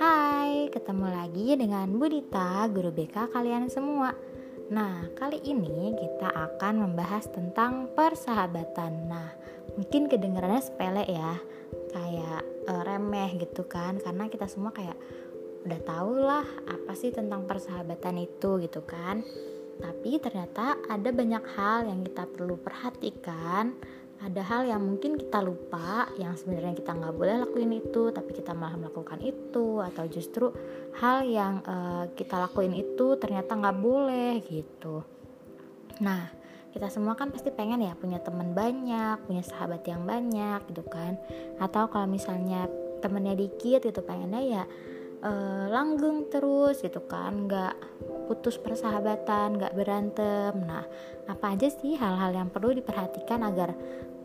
Hai, ketemu lagi dengan Budita, guru BK kalian semua. Nah, kali ini kita akan membahas tentang persahabatan. Nah, mungkin kedengarannya sepele ya, kayak uh, remeh gitu kan, karena kita semua kayak udah tau lah apa sih tentang persahabatan itu gitu kan tapi ternyata ada banyak hal yang kita perlu perhatikan ada hal yang mungkin kita lupa yang sebenarnya kita nggak boleh lakuin itu tapi kita malah melakukan itu atau justru hal yang uh, kita lakuin itu ternyata nggak boleh gitu. Nah kita semua kan pasti pengen ya punya teman banyak punya sahabat yang banyak gitu kan. Atau kalau misalnya temennya dikit gitu pengennya ya uh, langgeng terus gitu kan nggak putus persahabatan nggak berantem. Nah apa aja sih hal-hal yang perlu diperhatikan agar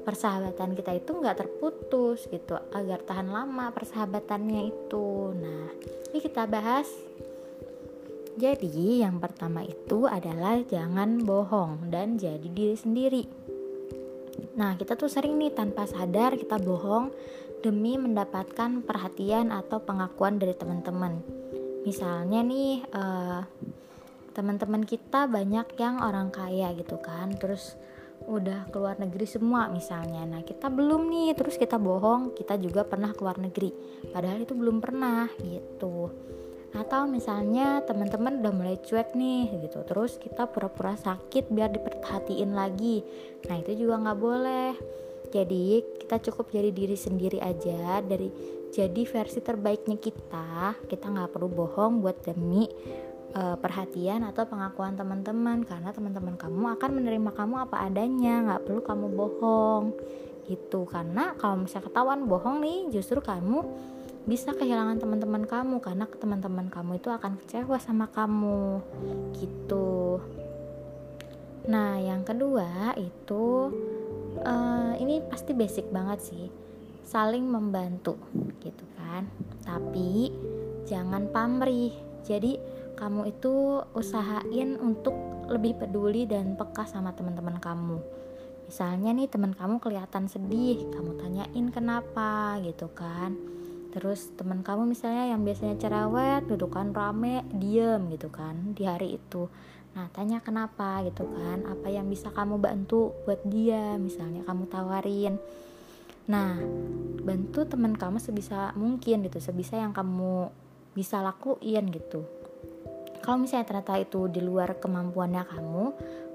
persahabatan kita itu nggak terputus gitu agar tahan lama persahabatannya itu? Nah ini kita bahas. Jadi yang pertama itu adalah jangan bohong dan jadi diri sendiri. Nah kita tuh sering nih tanpa sadar kita bohong demi mendapatkan perhatian atau pengakuan dari teman-teman. Misalnya nih uh, teman-teman kita banyak yang orang kaya gitu kan, terus udah keluar negeri semua misalnya. Nah, kita belum nih, terus kita bohong, kita juga pernah keluar negeri. Padahal itu belum pernah gitu. Atau misalnya teman-teman udah mulai cuek nih gitu, terus kita pura-pura sakit biar diperhatiin lagi. Nah, itu juga nggak boleh jadi kita cukup jadi diri sendiri aja. Dari jadi versi terbaiknya kita kita nggak perlu bohong buat demi uh, perhatian atau pengakuan teman-teman. Karena teman-teman kamu akan menerima kamu apa adanya. Nggak perlu kamu bohong. Gitu. Karena kalau misalnya ketahuan bohong nih justru kamu bisa kehilangan teman-teman kamu. Karena teman-teman kamu itu akan kecewa sama kamu. Gitu. Nah yang kedua itu uh, ini pasti basic banget sih. Saling membantu gitu kan? Tapi jangan pamrih. Jadi kamu itu usahain untuk lebih peduli dan peka sama teman-teman kamu. Misalnya nih teman kamu kelihatan sedih kamu tanyain kenapa gitu kan? Terus teman kamu misalnya yang biasanya cerewet gitu kan rame diem gitu kan di hari itu Nah, tanya kenapa gitu kan? Apa yang bisa kamu bantu buat dia? Misalnya kamu tawarin. Nah, bantu teman kamu sebisa mungkin gitu, sebisa yang kamu bisa lakuin gitu. Kalau misalnya ternyata itu di luar kemampuannya kamu,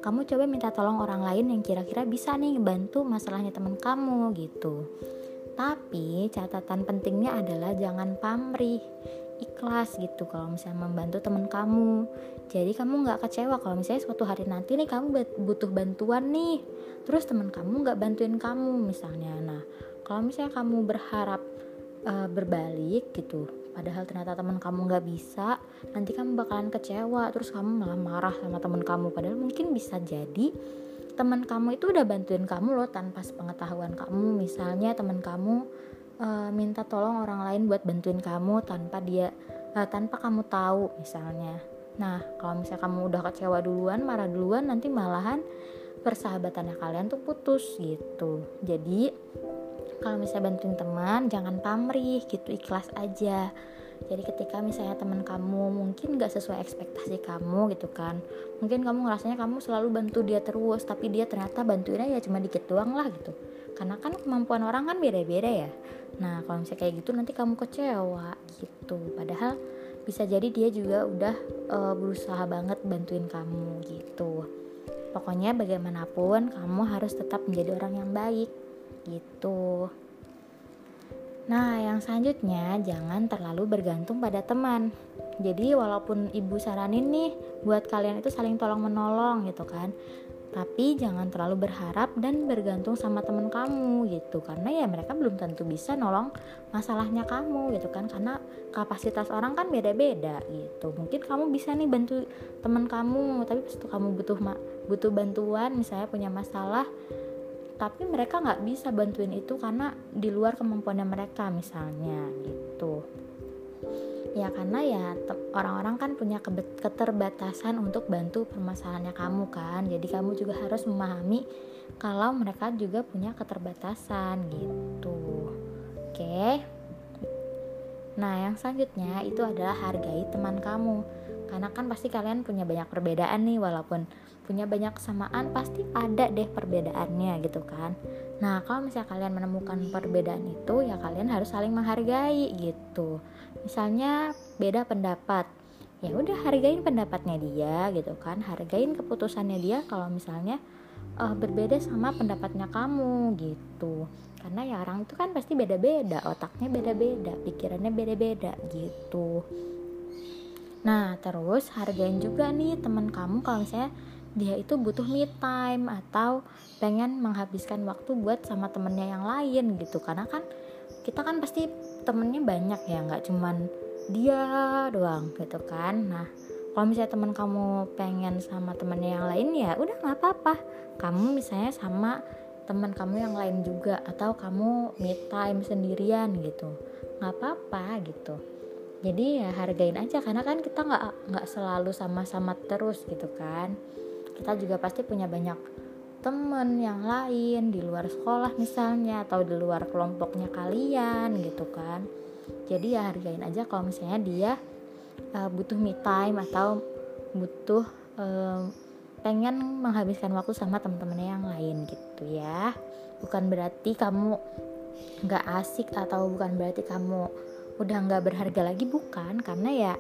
kamu coba minta tolong orang lain yang kira-kira bisa nih bantu masalahnya teman kamu gitu. Tapi catatan pentingnya adalah jangan pamrih ikhlas gitu kalau misalnya membantu teman kamu jadi kamu nggak kecewa kalau misalnya suatu hari nanti nih kamu butuh bantuan nih. Terus teman kamu nggak bantuin kamu misalnya. Nah kalau misalnya kamu berharap uh, berbalik gitu padahal ternyata teman kamu nggak bisa nanti kamu bakalan kecewa. Terus kamu malah marah sama teman kamu. Padahal mungkin bisa jadi teman kamu itu udah bantuin kamu loh tanpa sepengetahuan kamu. Misalnya teman kamu uh, minta tolong orang lain buat bantuin kamu tanpa dia uh, tanpa kamu tahu misalnya nah kalau misalnya kamu udah kecewa duluan marah duluan nanti malahan persahabatannya kalian tuh putus gitu. Jadi kalau misalnya bantuin teman jangan pamrih gitu ikhlas aja. Jadi ketika misalnya teman kamu mungkin gak sesuai ekspektasi kamu gitu kan mungkin kamu ngerasanya kamu selalu bantu dia terus tapi dia ternyata bantuinnya ya cuma dikit doang lah gitu. Karena kan kemampuan orang kan beda-beda ya. Nah kalau misalnya kayak gitu nanti kamu kecewa gitu. Padahal bisa jadi dia juga udah uh, berusaha banget bantuin kamu gitu. Pokoknya bagaimanapun kamu harus tetap menjadi orang yang baik gitu. Nah yang selanjutnya jangan terlalu bergantung pada teman. Jadi walaupun ibu saranin nih buat kalian itu saling tolong menolong gitu kan tapi jangan terlalu berharap dan bergantung sama temen kamu gitu. Karena ya mereka belum tentu bisa nolong masalahnya kamu gitu kan. Karena kapasitas orang kan beda-beda gitu. Mungkin kamu bisa nih bantu temen kamu tapi pas kamu butuh butuh bantuan misalnya punya masalah tapi mereka nggak bisa bantuin itu karena di luar kemampuannya mereka misalnya gitu ya karena ya orang-orang kan punya keterbatasan untuk bantu permasalahannya kamu kan. Jadi kamu juga harus memahami kalau mereka juga punya keterbatasan gitu. Oke? Nah yang selanjutnya itu adalah hargai teman kamu. Karena kan pasti kalian punya banyak perbedaan nih walaupun punya banyak kesamaan pasti ada deh perbedaannya gitu kan. Nah kalau misalnya kalian menemukan perbedaan itu ya kalian harus saling menghargai gitu misalnya beda pendapat. Ya udah hargain pendapatnya dia gitu kan. Hargain keputusannya dia kalau misalnya uh, berbeda sama pendapatnya kamu gitu. Karena ya orang itu kan pasti beda-beda otaknya beda-beda pikirannya beda-beda gitu. Nah terus hargain juga nih teman kamu kalau misalnya dia itu butuh me time atau pengen menghabiskan waktu buat sama temennya yang lain gitu. Karena kan kita kan pasti temennya banyak ya nggak cuman dia doang gitu kan. Nah kalau misalnya teman kamu pengen sama temennya yang lain ya udah nggak apa-apa. Kamu misalnya sama teman kamu yang lain juga atau kamu me time sendirian gitu. Nggak apa-apa gitu. Jadi ya hargain aja karena kan kita nggak nggak selalu sama-sama terus gitu kan. Kita juga pasti punya banyak temen yang lain di luar sekolah misalnya atau di luar kelompoknya kalian gitu kan. Jadi ya hargain aja kalau misalnya dia uh, butuh me time atau butuh uh, pengen menghabiskan waktu sama teman-temannya yang lain gitu ya. Bukan berarti kamu nggak asik atau bukan berarti kamu udah nggak berharga lagi bukan. Karena ya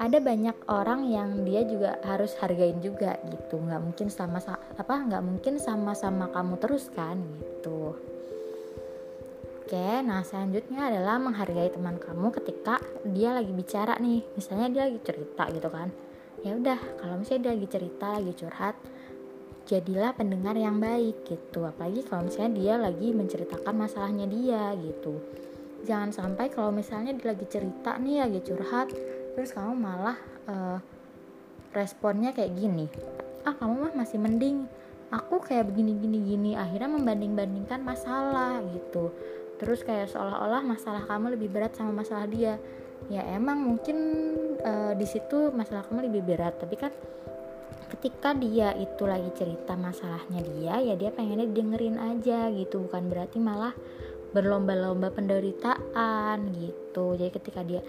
ada banyak orang yang dia juga harus hargain juga gitu. Nggak mungkin sama apa nggak mungkin sama-sama kamu terus kan gitu. Oke nah selanjutnya adalah menghargai teman kamu ketika dia lagi bicara nih. Misalnya dia lagi cerita gitu kan. Ya udah kalau misalnya dia lagi cerita lagi curhat jadilah pendengar yang baik gitu. Apalagi kalau misalnya dia lagi menceritakan masalahnya dia gitu. Jangan sampai kalau misalnya dia lagi cerita nih lagi curhat terus kamu malah uh, responnya kayak gini. Ah kamu mah masih mending aku kayak begini gini gini akhirnya membanding bandingkan masalah gitu. Terus kayak seolah-olah masalah kamu lebih berat sama masalah dia. Ya emang mungkin uh, di situ masalah kamu lebih berat tapi kan ketika dia itu lagi cerita masalahnya dia ya dia pengennya dengerin aja gitu. Bukan berarti malah berlomba-lomba penderitaan gitu. Jadi ketika dia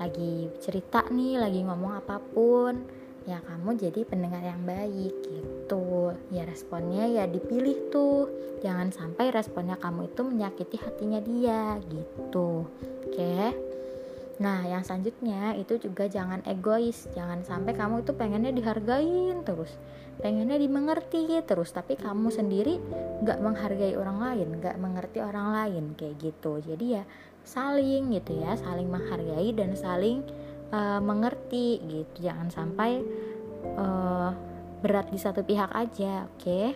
lagi cerita nih lagi ngomong apa pun ya kamu jadi pendengar yang baik gitu. Ya responnya ya dipilih tuh. Jangan sampai responnya kamu itu menyakiti hatinya dia gitu. Oke nah yang selanjutnya itu juga jangan egois. Jangan sampai kamu itu pengennya dihargain terus. Pengennya dimengerti terus. Tapi kamu sendiri nggak menghargai orang lain nggak mengerti orang lain kayak gitu. Jadi ya saling gitu ya saling menghargai dan saling uh, mengerti gitu. Jangan sampai uh, berat di satu pihak aja oke? Okay?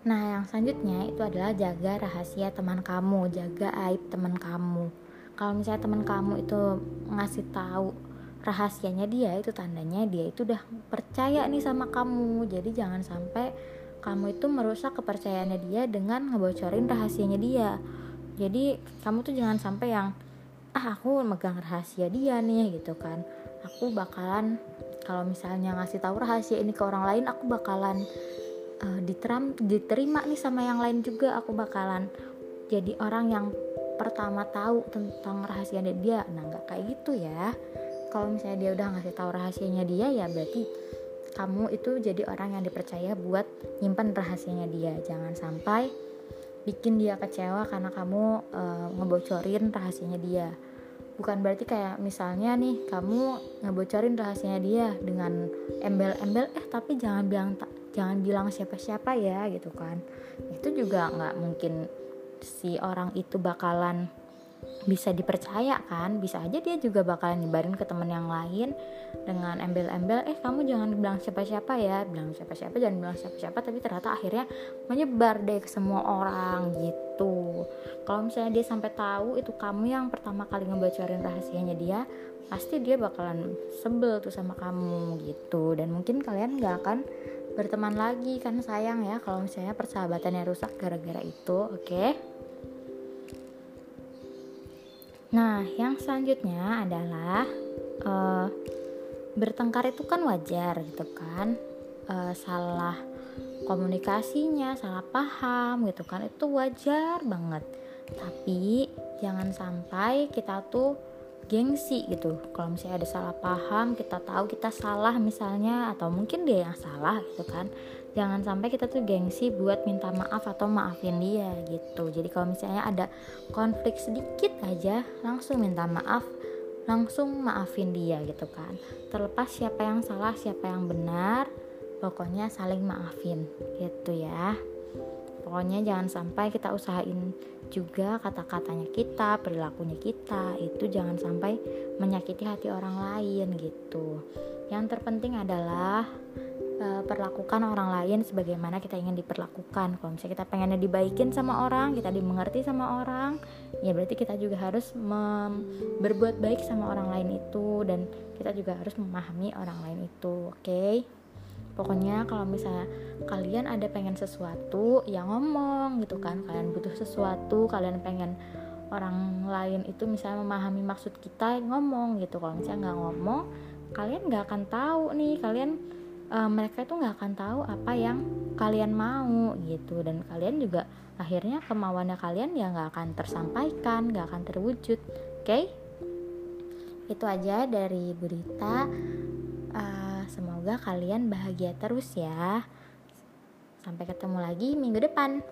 nah yang selanjutnya itu adalah jaga rahasia teman kamu jaga aib teman kamu kalau misalnya teman kamu itu ngasih tahu rahasianya dia itu tandanya dia itu udah percaya nih sama kamu. Jadi jangan sampai kamu itu merusak kepercayaannya dia dengan ngebocorin rahasianya dia. Jadi kamu tuh jangan sampai yang ah aku megang rahasia dia nih gitu kan. Aku bakalan kalau misalnya ngasih tahu rahasia ini ke orang lain aku bakalan uh, diteram diterima nih sama yang lain juga. Aku bakalan jadi orang yang pertama tahu tentang rahasianya dia nah nggak kayak gitu ya. Kalau misalnya dia udah ngasih tahu rahasianya dia ya berarti kamu itu jadi orang yang dipercaya buat nyimpan rahasianya dia. Jangan sampai bikin dia kecewa karena kamu uh, ngebocorin rahasianya dia. Bukan berarti kayak misalnya nih kamu ngebocorin rahasianya dia dengan embel-embel eh tapi jangan bilang jangan bilang siapa-siapa ya gitu kan. Itu juga nggak mungkin si orang itu bakalan bisa dipercaya kan? Bisa aja dia juga bakalan nyebarin ke temen yang lain dengan embel-embel eh kamu jangan bilang siapa-siapa ya. Bilang siapa-siapa jangan bilang siapa-siapa tapi ternyata akhirnya menyebar deh ke semua orang gitu. Kalau misalnya dia sampai tahu itu kamu yang pertama kali ngebocorin rahasianya dia pasti dia bakalan sebel tuh sama kamu gitu. Dan mungkin kalian gak akan berteman lagi kan sayang ya kalau misalnya persahabatannya rusak gara-gara itu oke okay? Nah, yang selanjutnya adalah uh, bertengkar itu kan wajar gitu kan, uh, salah komunikasinya, salah paham gitu kan, itu wajar banget. Tapi jangan sampai kita tuh gengsi gitu. Kalau misalnya ada salah paham kita tahu kita salah misalnya atau mungkin dia yang salah gitu kan. Jangan sampai kita tuh gengsi buat minta maaf atau maafin dia gitu. Jadi kalau misalnya ada konflik sedikit aja langsung minta maaf langsung maafin dia gitu kan. Terlepas siapa yang salah siapa yang benar pokoknya saling maafin gitu ya pokoknya jangan sampai kita usahain juga kata-katanya kita, perilakunya kita itu jangan sampai menyakiti hati orang lain gitu. Yang terpenting adalah e, perlakukan orang lain sebagaimana kita ingin diperlakukan. Kalau misalnya kita pengennya dibaikin sama orang, kita dimengerti sama orang, ya berarti kita juga harus berbuat baik sama orang lain itu dan kita juga harus memahami orang lain itu. Oke. Okay? Pokoknya kalau misalnya kalian ada pengen sesuatu ya ngomong gitu kan. Kalian butuh sesuatu kalian pengen orang lain itu misalnya memahami maksud kita ngomong gitu. Kalau misalnya nggak ngomong kalian nggak akan tahu nih. Kalian uh, mereka itu nggak akan tahu apa yang kalian mau gitu. Dan kalian juga akhirnya kemauannya kalian ya nggak akan tersampaikan nggak akan terwujud. Oke? Okay? itu aja dari berita uh, Semoga kalian bahagia terus ya. Sampai ketemu lagi minggu depan.